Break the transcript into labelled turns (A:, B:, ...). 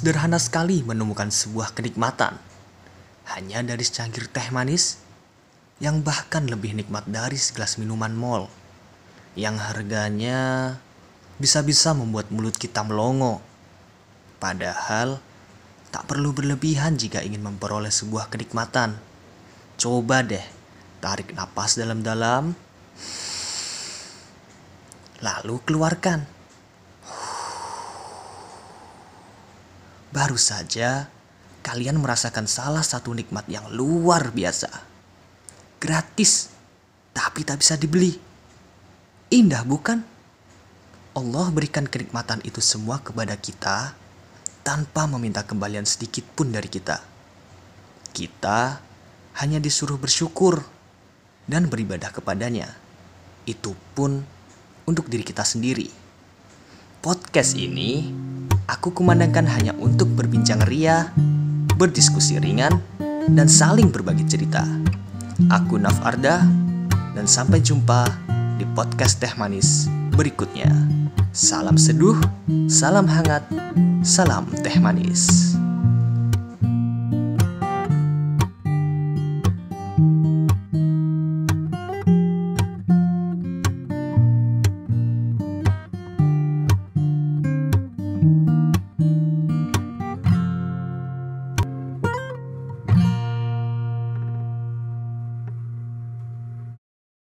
A: Sederhana sekali menemukan sebuah kenikmatan. Hanya dari secangkir teh manis yang bahkan lebih nikmat dari segelas minuman mall. Yang harganya bisa-bisa membuat mulut kita melongo. Padahal tak perlu berlebihan jika ingin memperoleh sebuah kenikmatan. Coba deh, tarik napas dalam-dalam. Lalu keluarkan. Baru saja kalian merasakan salah satu nikmat yang luar biasa. Gratis, tapi tak bisa dibeli. Indah bukan? Allah berikan kenikmatan itu semua kepada kita tanpa meminta kembalian sedikit pun dari kita. Kita hanya disuruh bersyukur dan beribadah kepadanya. Itu pun untuk diri kita sendiri. Podcast ini aku kumandangkan hanya untuk berbincang ria, berdiskusi ringan, dan saling berbagi cerita. Aku Naf Arda, dan sampai jumpa di podcast Teh Manis berikutnya. Salam seduh, salam hangat, salam teh manis.